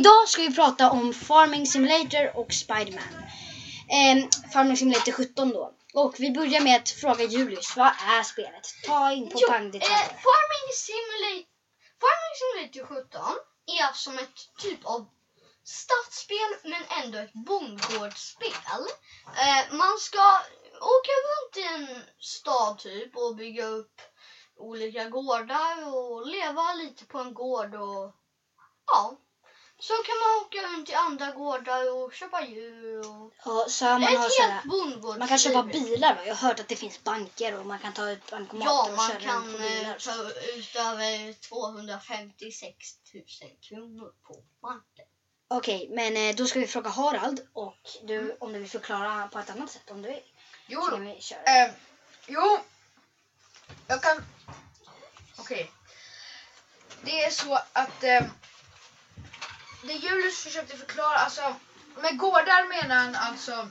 idag ska vi prata om Farming Simulator och Spiderman. Eh, Farming Simulator 17 då. Och vi börjar med att fråga Julius, vad är spelet? Ta in på Jo, pang eh. Farming, Simulator, Farming Simulator 17 är som ett typ av stadsspel men ändå ett bondgårdsspel. Eh, man ska åka runt i en stad typ och bygga upp olika gårdar och leva lite på en gård och ja. Så kan man åka runt i andra gårdar och köpa djur och... Ja, så man, har sådär, man kan köpa bilar va? Jag har hört att det finns banker och man kan ta ut bankomater Ja, och man köra runt kan på eh, bilar. ta ut över 256 000 kronor på banken. Okej, men eh, då ska vi fråga Harald och du Mm. om du vill förklara på ett annat sätt om du vill. Jo, Så kan vi köra. Eh, jo, jag kan... Okej. Det är så att eh, det Julius försökte förklara, alltså med gårdar menar han alltså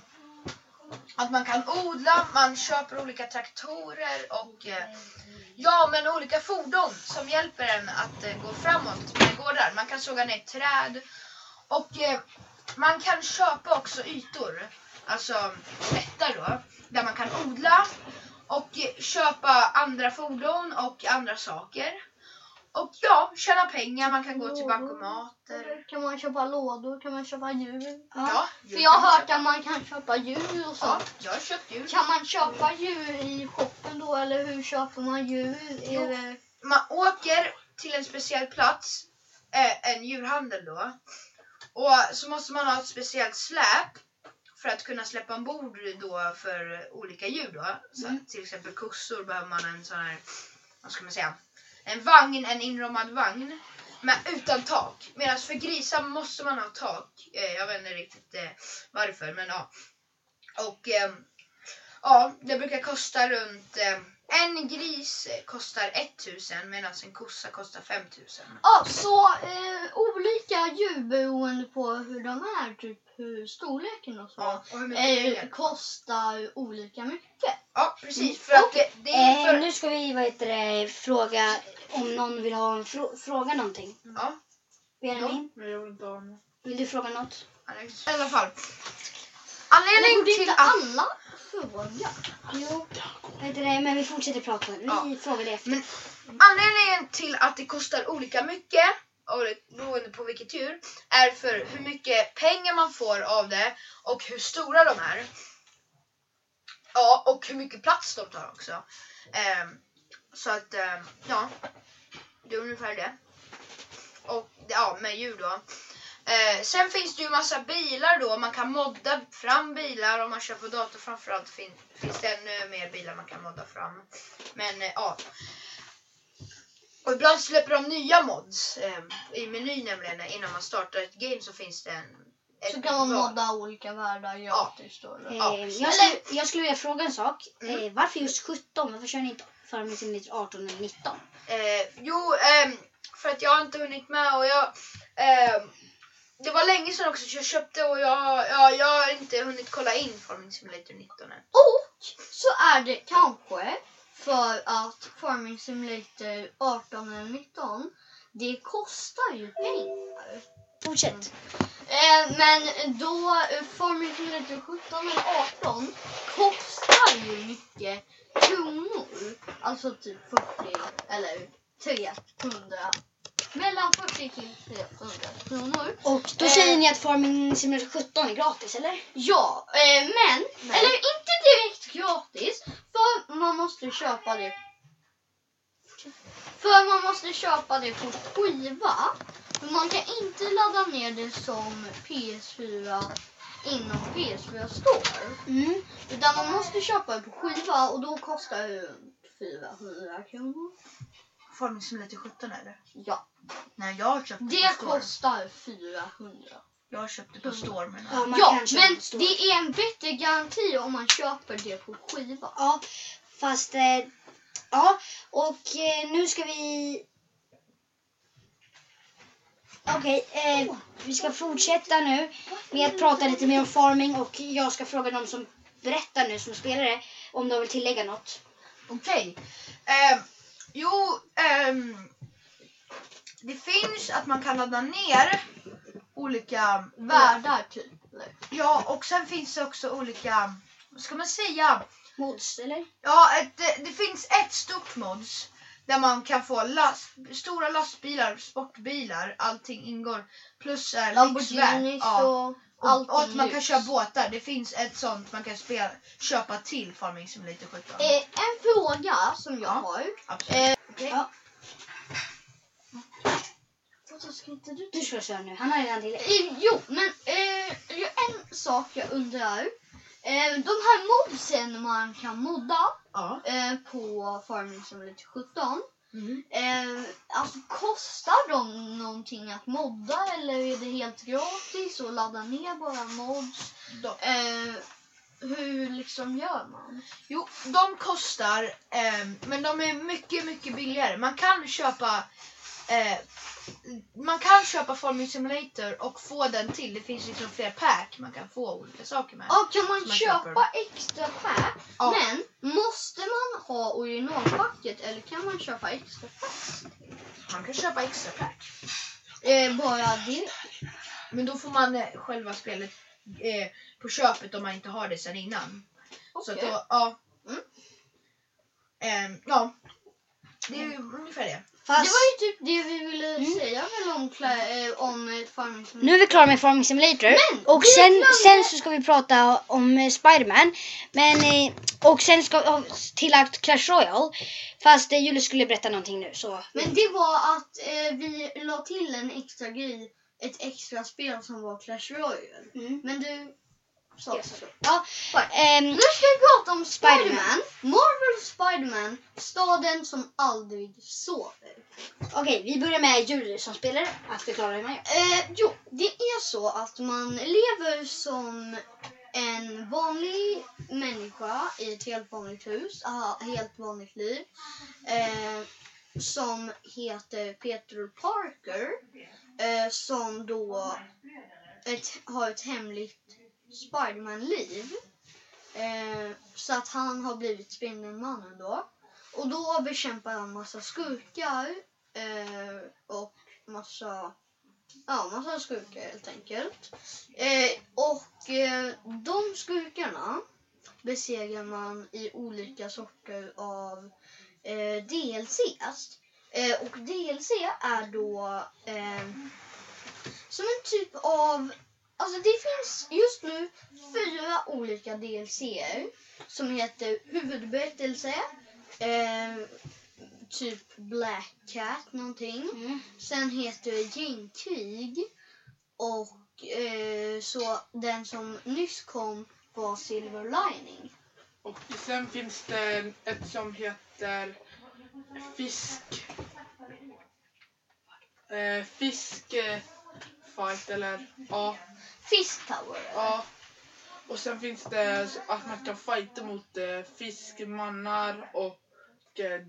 att man kan odla, man köper olika traktorer och eh, ja, men olika fordon som hjälper en att eh, gå framåt med gårdar. Man kan såga ner träd och eh, man kan köpa också ytor, alltså plättar då, där man kan odla och eh, köpa andra fordon och andra saker. Och ja, tjäna pengar, man kan gå till bankomater. Kan man köpa lådor? Kan man köpa djur? Ja, För jag har hört att man kan köpa djur och Ja, sånt. jag har köpt djur. Kan man köpa djur i shoppen då eller hur köper man djur? Jo. Är det... Man åker till en speciell plats, eh, en djurhandel då. Och så måste man ha ett speciellt släp för att kunna släppa ombord då för olika djur då. Så Mm. Till exempel kossor behöver man en sån här, vad ska man säga, en vagn, en inramad vagn. Men utan tak. Medan för grisar måste man ha tak. Eh, jag vet inte riktigt eh, varför men ja. Och eh, ja, det brukar kosta runt eh, en gris eh, kostar 1000 medan en kossa kostar 5000. Ja, så eh, olika djur beroende på hur de är, typ hur storleken och så. Ja, och hur mycket Eh, kostar olika mycket. Ja, precis. För att det, det är Eh, för... nu ska vi vad heter det, fråga om någon vill ha en frå- fråga någonting. Ja, Benjamin, Men jag vill inte ha vill du fråga något? Alex. I alla fall. Anledning borde till inte att... alla fråga? Jo, heter det, men vi fortsätter prata. Ni Ja. frågar det efter. Men anledningen till att det kostar olika mycket och beroende på vilket djur är för hur mycket pengar man får av det och hur stora de är. Ja, och hur mycket plats de tar också. Ehm, så att, ehm, ja. Det är ungefär det. Och ja, med djur då. Eh, sen finns det ju massa bilar då. Man kan modda fram bilar om man kör på dator framförallt fin- finns det ännu mer bilar man kan modda fram. Men eh, ja. Och ibland släpper de nya mods eh, i menyn nämligen. Innan man startar ett game så finns det en... Så kan man modda olika världar gratis då. Eller? Ja, Eh, jag, skulle, jag skulle vilja fråga en sak. Mm. Eh, varför just 17? Varför kör ni inte Farming Simulator 18 eller 19? Eh, jo, ehm, för att jag har inte hunnit med och jag... det var länge sedan också så jag köpte och jag, ja, jag har inte hunnit kolla in Farming Simulator 19 än. Och så är det kanske för att Farming Simulator 18 eller 19 det kostar ju pengar. Fortsätt. Eh, men då eh, Farming Simulator 17 eller 18 kostar ju mycket kronor. Alltså typ 40 eller 300. Mellan 40 till 300 kronor. Och då Eh. säger ni att Farming Simulator 17 är gratis, eller? Ja, eh, men, Nej. eller inte direkt gratis, för man måste köpa det. För man måste köpa det på skiva. Men man kan inte ladda ner det som PS4 inom PS4 Store. Mm. Utan man måste köpa det på skiva och då kostar det runt 400 kronor. Farming Simulator 17 eller? Ja, Nej, jag har köpt det, det på kostar 400. Jag har köpt det på Store men... Ja, man Ja, kan köpa men det är en bättre garanti om man köper det på skiva. Ja, fast... Eh, ja, och eh, nu ska vi... Okej, eh, vi ska fortsätta nu med att prata lite mer om farming och jag ska fråga de som berättar nu som spelare om de vill tillägga något. Okej. Ehm, jo, ehm, det finns att man kan ladda ner olika Världar typ. eller? Ja, och sen finns det också olika, vad ska man säga? Mods, eller? Ja, ett, det, det finns ett stort mods där man kan få last, stora lastbilar, sportbilar, allting ingår. Plus är lyxvärd. Lamborghinis Ja. och Allting och att man kan köra båtar. Det finns ett sånt man kan spela, köpa till Farming Simulator 17. Eh, en fråga som jag Ja. har. Absolut. Eh, Okej. ja. Du Du ska köra nu. Han har redan till Eh, jo, men eh, en sak jag undrar. Eh, de här modsen man kan modda Ja. eh, på Farming Simulator 17. Mm. Eh, alltså kostar de någonting att modda eller är det helt gratis att ladda ner bara mods? Eh, hur liksom gör man? Jo, de kostar, ehm, men de är mycket, mycket billigare. Man kan köpa eh, man kan köpa Farming Simulator och få den till. Det finns liksom fler pack man kan få olika saker med. Ja, kan man man köpa köper. extra pack? Ja. Men måste man ha originalpacket eller kan man köpa extra pack? Man kan köpa extra pack. Eh, bara det? Men då får man eh, själva spelet eh, på köpet om man inte har det sedan innan. Så att Okej. då, ja. Mm. Ehm, ja. Det är ju ungefär det. Fast Det var ju typ det vi ville Mm. säga väl om, eh, om eh, Farming Simulator. nu är vi klara med Farming Simulator. Men, och sen, glömde- sen så ska vi prata om eh, Spiderman. Men, och sen ska vi tillagt Clash Royale. Fast eh, Julius skulle berätta någonting nu. Så. Men det var att eh, vi la till en extra grej, ett extra spel som var Clash Royale. Mm. Men du sa Yes. så. Ja, ehm, Nu ska vi prata om Spiderman. Marvel Spiderman, staden som aldrig sover. Okej, vi börjar med Julius som spelare. Att förklara hur man gör. Eh, jo, det är så att man lever som en vanlig människa i ett helt vanligt hus, aha, helt vanligt liv. Eh, som heter Peter Parker. Eh, som då ett, har ett hemligt Spiderman-liv. Eh, så att han har blivit Spindelmannen då. Och då bekämpar han massa skurkar eh, och massa, ja, massa skurkar helt enkelt. Eh, och eh, de skurkarna besegrar man i olika sorter av eh, DLCs. Eh, och DLC är då eh, som en typ av Alltså det finns just nu fyra olika DLCer som heter huvudberättelse, eh, typ Black Cat någonting. Mm. Sen heter det Gängkrig och eh, så den som nyss kom var Silver Lining. Och sen finns det ett som heter Fisk... Eh, fisk... eh, Fight eller ja, Fisk Tower. ja. Och sen finns det att man kan fighta mot eh, fiskmannar och eh,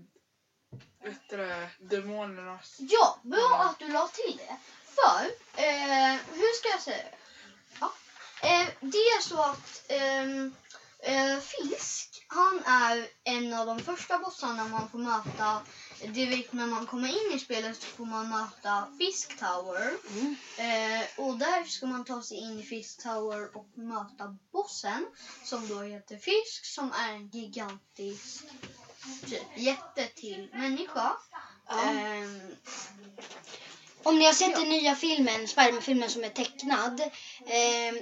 vet du det, demonernas. Ja, bra att du la till det. För, eh, hur ska jag säga det? Ja. Eh, det är så att ehm, eh, Fisk, han är en av de första bossarna man får möta direkt när man kommer in i spelet så får man möta Fisk Tower. Mm. Eh, och där ska man ta sig in i Fisk Tower och möta bossen som då heter Fisk som är en gigantisk typ jätte till människa. Ja. Ehm, Om ni har sett den nya filmen, Spiderman-filmen som är tecknad. ehm,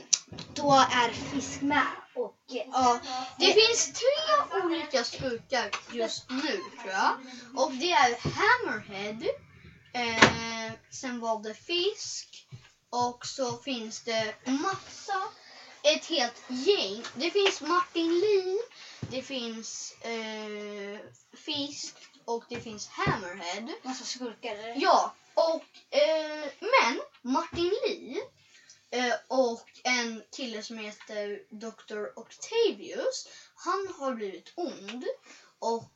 då är Fisk med. Och eh, ja, Det finns tre olika skurkar just nu tror jag. Och det är Hammerhead. Eh, sen var det Fisk. Och så finns det massa, ett helt gäng. Det finns Martin Lee. Det finns eh, Fisk. Och det finns Hammerhead. massa skurkar. Ja, och eh, men Martin Lee Eh, och en kille som heter Dr. Octavius, han har blivit ond och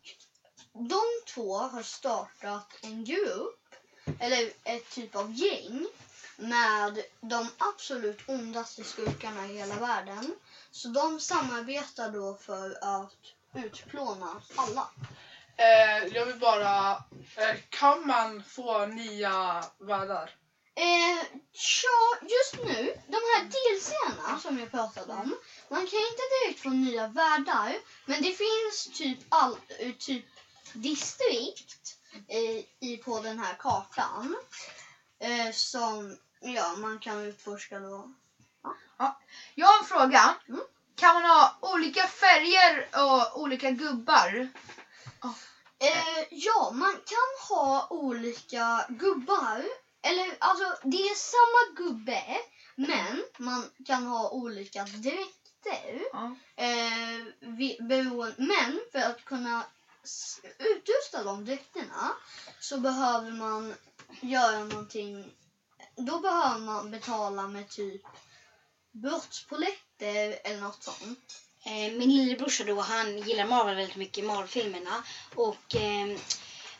de två har startat en grupp, eller ett typ av gäng med de absolut ondaste skurkarna i hela världen. Så de samarbetar då för att utplåna alla. Eh, jag vill bara, eh, kan man få nya världar? Eh, tja, just nu, de här delserierna som jag pratade om. Man kan inte direkt få nya världar, men det finns typ, all, eh, typ distrikt eh, i, på den här kartan. Eh, som ja, man kan utforska då. Jag har en fråga. Mm. Kan man ha olika färger och olika gubbar? Eh, ja, man kan ha olika gubbar. Eller alltså, det är samma gubbe, men man kan ha olika dräkter. Ja. Eh, vi, beroende, men för att kunna utrusta de dräkterna så behöver man göra någonting. Då behöver man betala med typ brottspolletter eller något sånt. Eh, min lillebrorsa då, han gillar Marvel väldigt mycket, Marvel-filmerna. Och eh,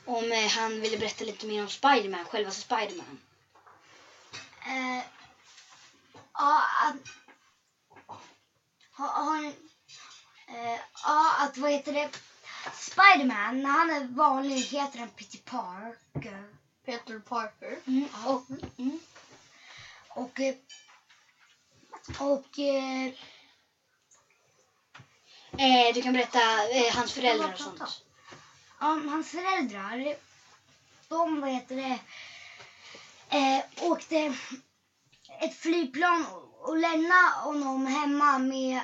om eh, han ville berätta lite mer om Spiderman, själva Spiderman. Eh, ja, att... Har, eh, ja, att vad heter det? Spiderman, när han är vanlig heter han Peter Parker. Peter Parker. Mm, och, mm, Och... eh, Och... eh, eh, du kan berätta eh, hans föräldrar och sånt. Ja, hans föräldrar, de vad heter det, eh, åkte ett flygplan och lämnade honom hemma med,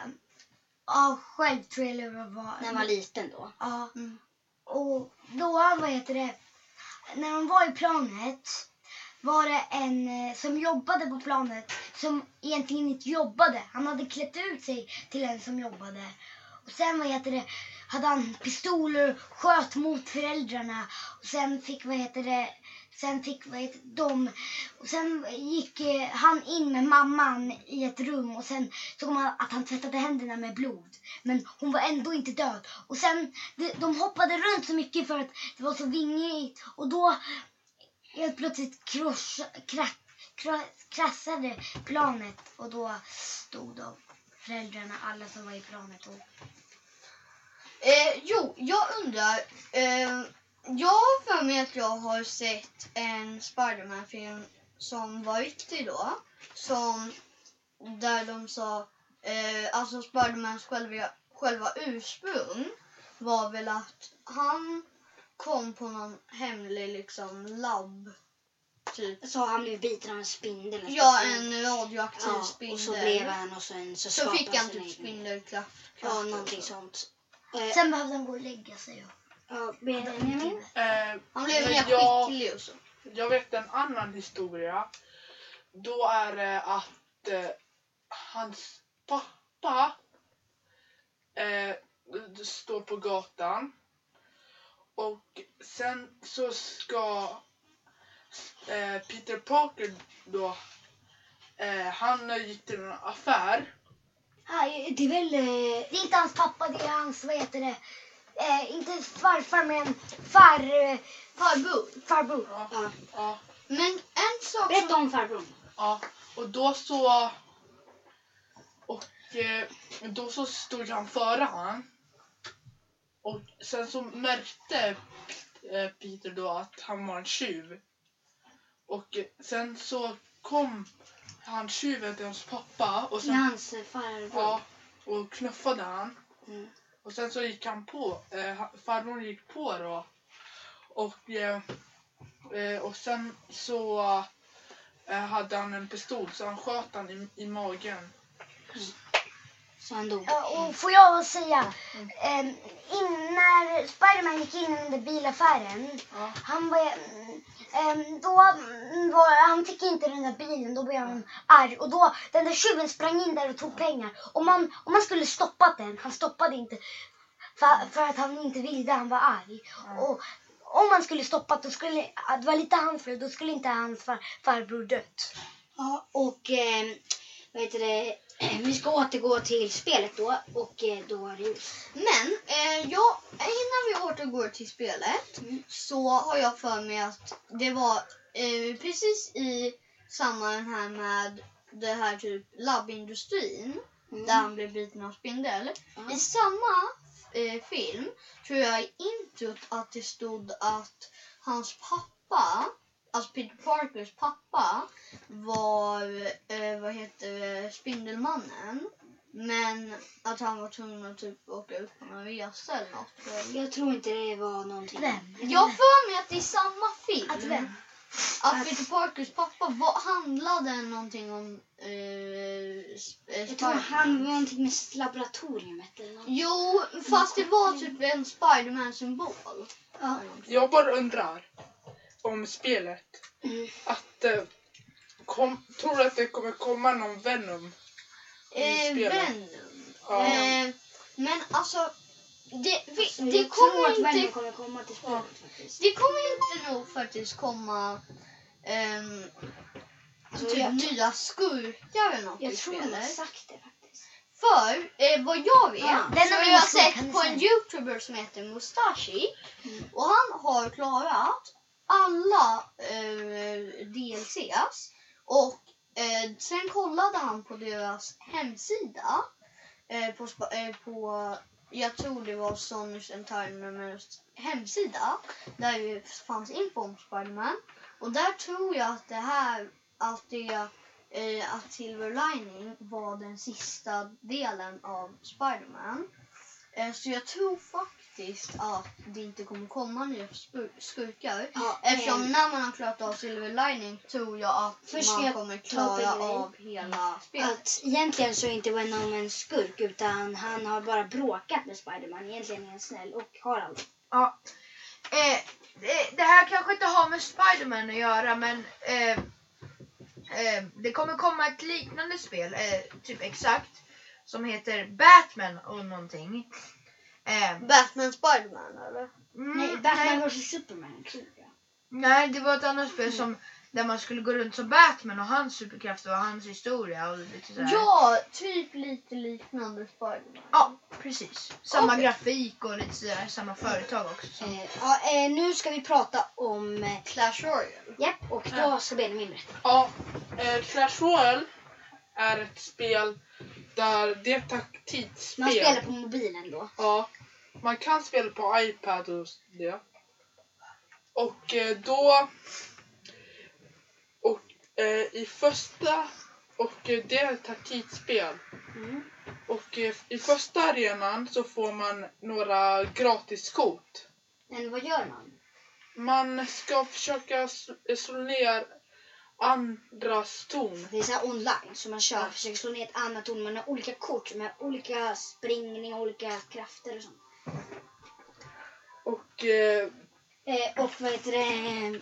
ja själv tror jag det var. När han var liten då. Ja. Mm. Och då, vad heter det, när de var i planet var det en eh, som jobbade på planet som egentligen inte jobbade. Han hade klätt ut sig till en som jobbade. Och sen vad heter det, hade han pistoler och sköt mot föräldrarna. Och sen fick vad heter det, sen fick vad heter de, och sen gick eh, han in med mamman i ett rum och sen såg man att han tvättade händerna med blod. Men hon var ändå inte död. Och sen, de, hoppade runt så mycket för att det var så vingigt. Och då helt plötsligt kross, krack, kra, kraschade planet. Och då stod de föräldrarna, alla som var i planet. Och, Eh, jo, jag undrar. Eh, jag har för mig att jag har sett en Spiderman-film som var riktig då. Som där de sa, eh, alltså Spidermans själva, själva ursprung var väl att han kom på någon hemlig liksom labb. Typ. Så han blev biten av en spindel. Ja, en radioaktiv ja, spindel. Och så blev han och sen så, Så fick han typ spindelkraft. Ja, någonting sånt. Eh, sen behövde han gå och lägga sig. Och, ja, Benjamin? Eh, Han blev mer jag- skicklig och så. Jag vet en annan historia. Då är det att eh, hans pappa eh, står på gatan. Och sen så ska eh, Peter Parker då, eh, han gick till en affär. Det är väl... Eh, det är inte hans pappa, det är hans, vad heter det, eh, inte farfar men far, eh, Farbror. farbror. Ja, ja. ja, Men en sak Berätta som... om farbrorn. ja. Och då så... Och eh, då så stod han före han. Och sen så märkte eh, Peter då att han var en tjuv. Och sen så kom han tjuven till hans pappa och sen hans eh, farbror. ja, och knuffade han. Mm. Och sen så gick han på, eh, farbrorn gick på då. Och, eh, eh, och sen så eh, hade han en pistol så han sköt han i, i magen. Så han dog. Ja, och får jag säga, eh, in, när Spiderman gick in i den där bilaffären, Ja. han var, eh, då mm, var, han fick inte den där bilen, då blev han arg. Och då, den där tjuven sprang in där och tog pengar. Om man, om man skulle stoppat den, han stoppade inte för, för att han inte ville, han var arg. Och om man skulle stoppat, då skulle, det var lite hans fel, då skulle inte hans far, farbror dött. Ja, och eh, vad heter det? Vi ska återgå till spelet då och eh, då är det. Men eh, ja, innan vi återgår till spelet Mm. så har jag för mig att det var eh, precis i samband här med det här typ labbindustrin Mm. där han blev biten av spindel. Ja. I samma eh, film tror jag i introt att det stod att hans pappa alltså Peter Parkers pappa var, eh, vad heter det, Spindelmannen. Men att han var tvungen att typ åka ut på någon resa eller något. För- Jag tror inte det var någonting. Vem? Jag för mig att det är samma film. Att vem? Att Peter Parkers pappa var, handlade någonting om eh, eh, Jag tror han var någonting med laboratoriet eller något. Jo, fast det var typ en Spiderman-symbol. Ja. Jag bara undrar om spelet. Mm. Att, eh, kom, tror du att det kommer komma någon Venom i Eh, spelet? Venom. Ja. Eh, men alltså, det, vi, Så det jag tror kommer att Venom inte kommer komma till spelet faktiskt. Det kommer inte nog faktiskt komma ehm, Alltså, typ jag- nya skurkar eller något i Jag tror de har spelet. sagt det faktiskt. För eh, vad jag vet Ja, den har jag sett, på en youtuber som heter Mustashi Mm. och han har klarat alla eh, DLCs och eh, sen kollade han på deras hemsida eh, på, eh, på jag tror det var Sonys Entitlements hemsida där det fanns info om Spiderman och där tror jag att det här att det eh, att Silver Lining var den sista delen av Spiderman. Eh, så jag tror faktiskt att det inte kommer komma nya skurkar. Ja, Eftersom ehm, när man har klarat av Silver Lining tror jag att Först man kommer klara av hela spelet. att egentligen så är inte Venom en skurk utan han har bara bråkat med Spiderman. Egentligen är han snäll och har aldrig. Ja. Eh, det, det här kanske inte har med Spiderman att göra men eh, eh, det kommer komma ett liknande spel, eh, typ exakt, som heter Batman och någonting. Eh, Batman Spiderman eller? mm, Nej, Batman vs Superman tror jag. nej, det var ett annat spel som, där man skulle gå runt som Batman och hans superkrafter och hans historia och lite sådär. Ja, typ lite liknande Spiderman. Ja, precis. Samma Okej. grafik och lite sådär, samma företag också. Så. Eh, ja, eh, nu ska vi prata om... Eh, Clash Royale. japp, och då ska Benjamin berätta. Ja, eh, Clash Royale är ett spel där det är ett taktikspel. Man spelar på mobilen då. Ja, man kan spela på iPad och det. Och eh, då... Och eh, i första... Och eh, det är ett taktikspel. Mm. Och i första arenan så får man några gratiskort. Men vad gör man? Man ska försöka sl- slå ner andras torn. Det är så här online som man kör, försöker slå ner ett annat torn. Man har olika kort med olika springning och olika krafter och sånt. Och eh, Eh, och vad heter det?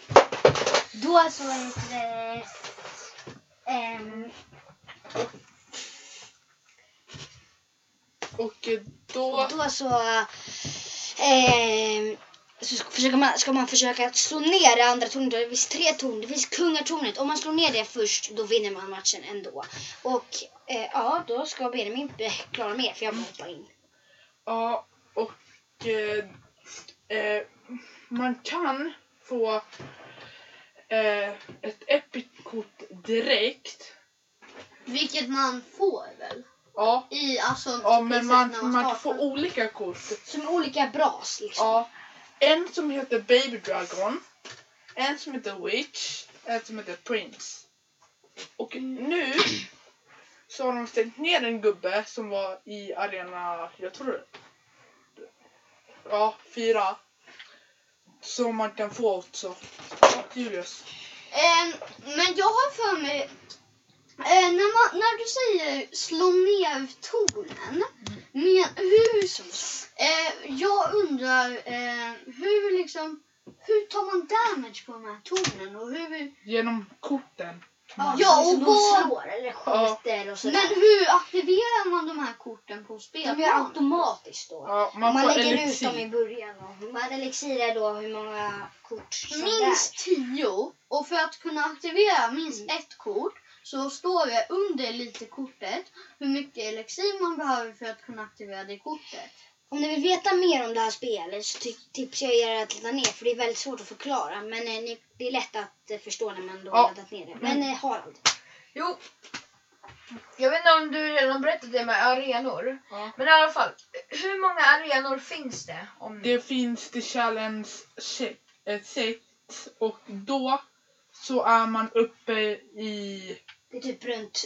Då så heter det? ehm, Och eh, då... och då så, ehm, så ska, man, ska man försöka slå ner det andra tornet. Det finns tre torn. Det finns kungatornet. Om man slår ner det först då vinner man matchen ändå. Och eh, ja, då ska Benjamin klara mer för jag hoppar in. Ja, och eh, eh, man kan få eh, ett epic-kort direkt. Vilket man får väl? Ja, I alltså... ja men man, man startar. får olika kort. Som olika bras liksom. Ja, en som heter Baby Dragon, en som heter Witch, en som heter Prince. Och nu så har de stängt ner en gubbe som var i arena, jag tror det. Ja, fyra. Som man kan få också. Julius. Ehm, men jag har för mig... Eh, när, man, när du säger slå ner tornen, men hur... Eh, jag undrar eh, hur liksom... Hur tar man damage på de här tornen och hur... Genom korten. Ja, som och de vad- slår eller skjuter och sådär. Men hur aktiverar man de här korten på de gör spelplanen? automatiskt då. Ja, Man, man, lägger ut elixir. dem i början. Och man elixir är då hur många kort som Minst tio. Och för att kunna aktivera minst Mm. ett kort så står det under lite kortet hur mycket elixir man behöver för att kunna aktivera det kortet. Om ni vill veta mer om det här spelet så tipsar jag er att ladda ner för det är väldigt svårt att förklara. Men eh, ni, det är lätt att eh, förstå när man då Ja. har laddat ner det. Men eh, Harald. Jo. Jag vet inte om du redan berättat det med arenor. Ja. Men i alla fall, hur många arenor finns det? Om... Det finns The Challenge 6 och då så är man uppe i Det är typ runt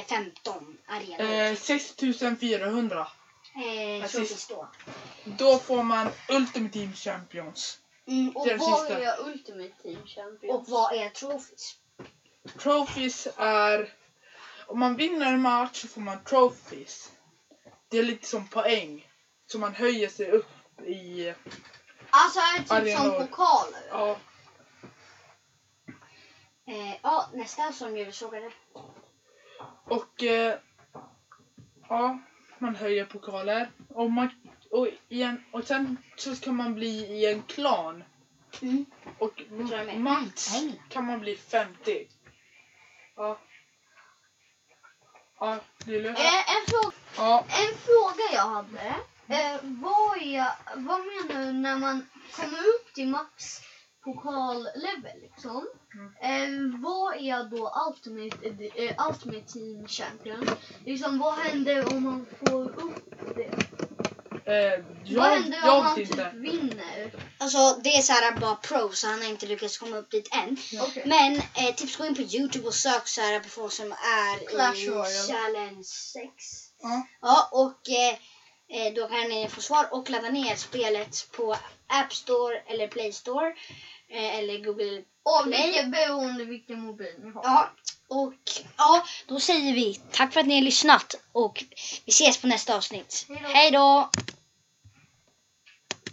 eh, 15 arenor. eh, 6400. Eh, precis. trophies då. Då får man Ultimate Team Champions. Mm, Och Det är det vad sista. är Ultimate Team Champion? och vad är trophies? Trophies är... Om man vinner en match så får man trophies. Det är lite som poäng. Så man höjer sig upp i... Alltså är det typ Arenor. som pokaler? Ja, Eh, ja, nästa som julsågare. och... Eh, ja, man höjer pokaler. Och, man, och, i en, och sen så kan man bli i en klan. Mm. Och jag max kan man bli 50. Ja. Ja, Lille. Eh, en, fråga, Ja, en fråga jag hade. Eh, vad, är, vad menar du när man kommer upp till max pokallevel liksom? Eh, vad är då Ultimate, eh, Ultimate Team Champion? Liksom, vad händer om man får upp det? eh, vad jag, händer om jag man vet typ inte. vinner? Alltså det är så här bara pro så han har inte lyckats komma upp dit än. Okej. Men eh, tips gå in på Youtube och sök så här på folk som är Clash i Royale. Challenge 6. Ja. Ja och eh, eh, då kan ni få svar och ladda ner spelet på App Store eller Play Store. Eh, eller Google Play. vilket beroende vilken mobil ni har. Ja, och ja, då säger vi tack för att ni har lyssnat och vi ses på nästa avsnitt. Hej då!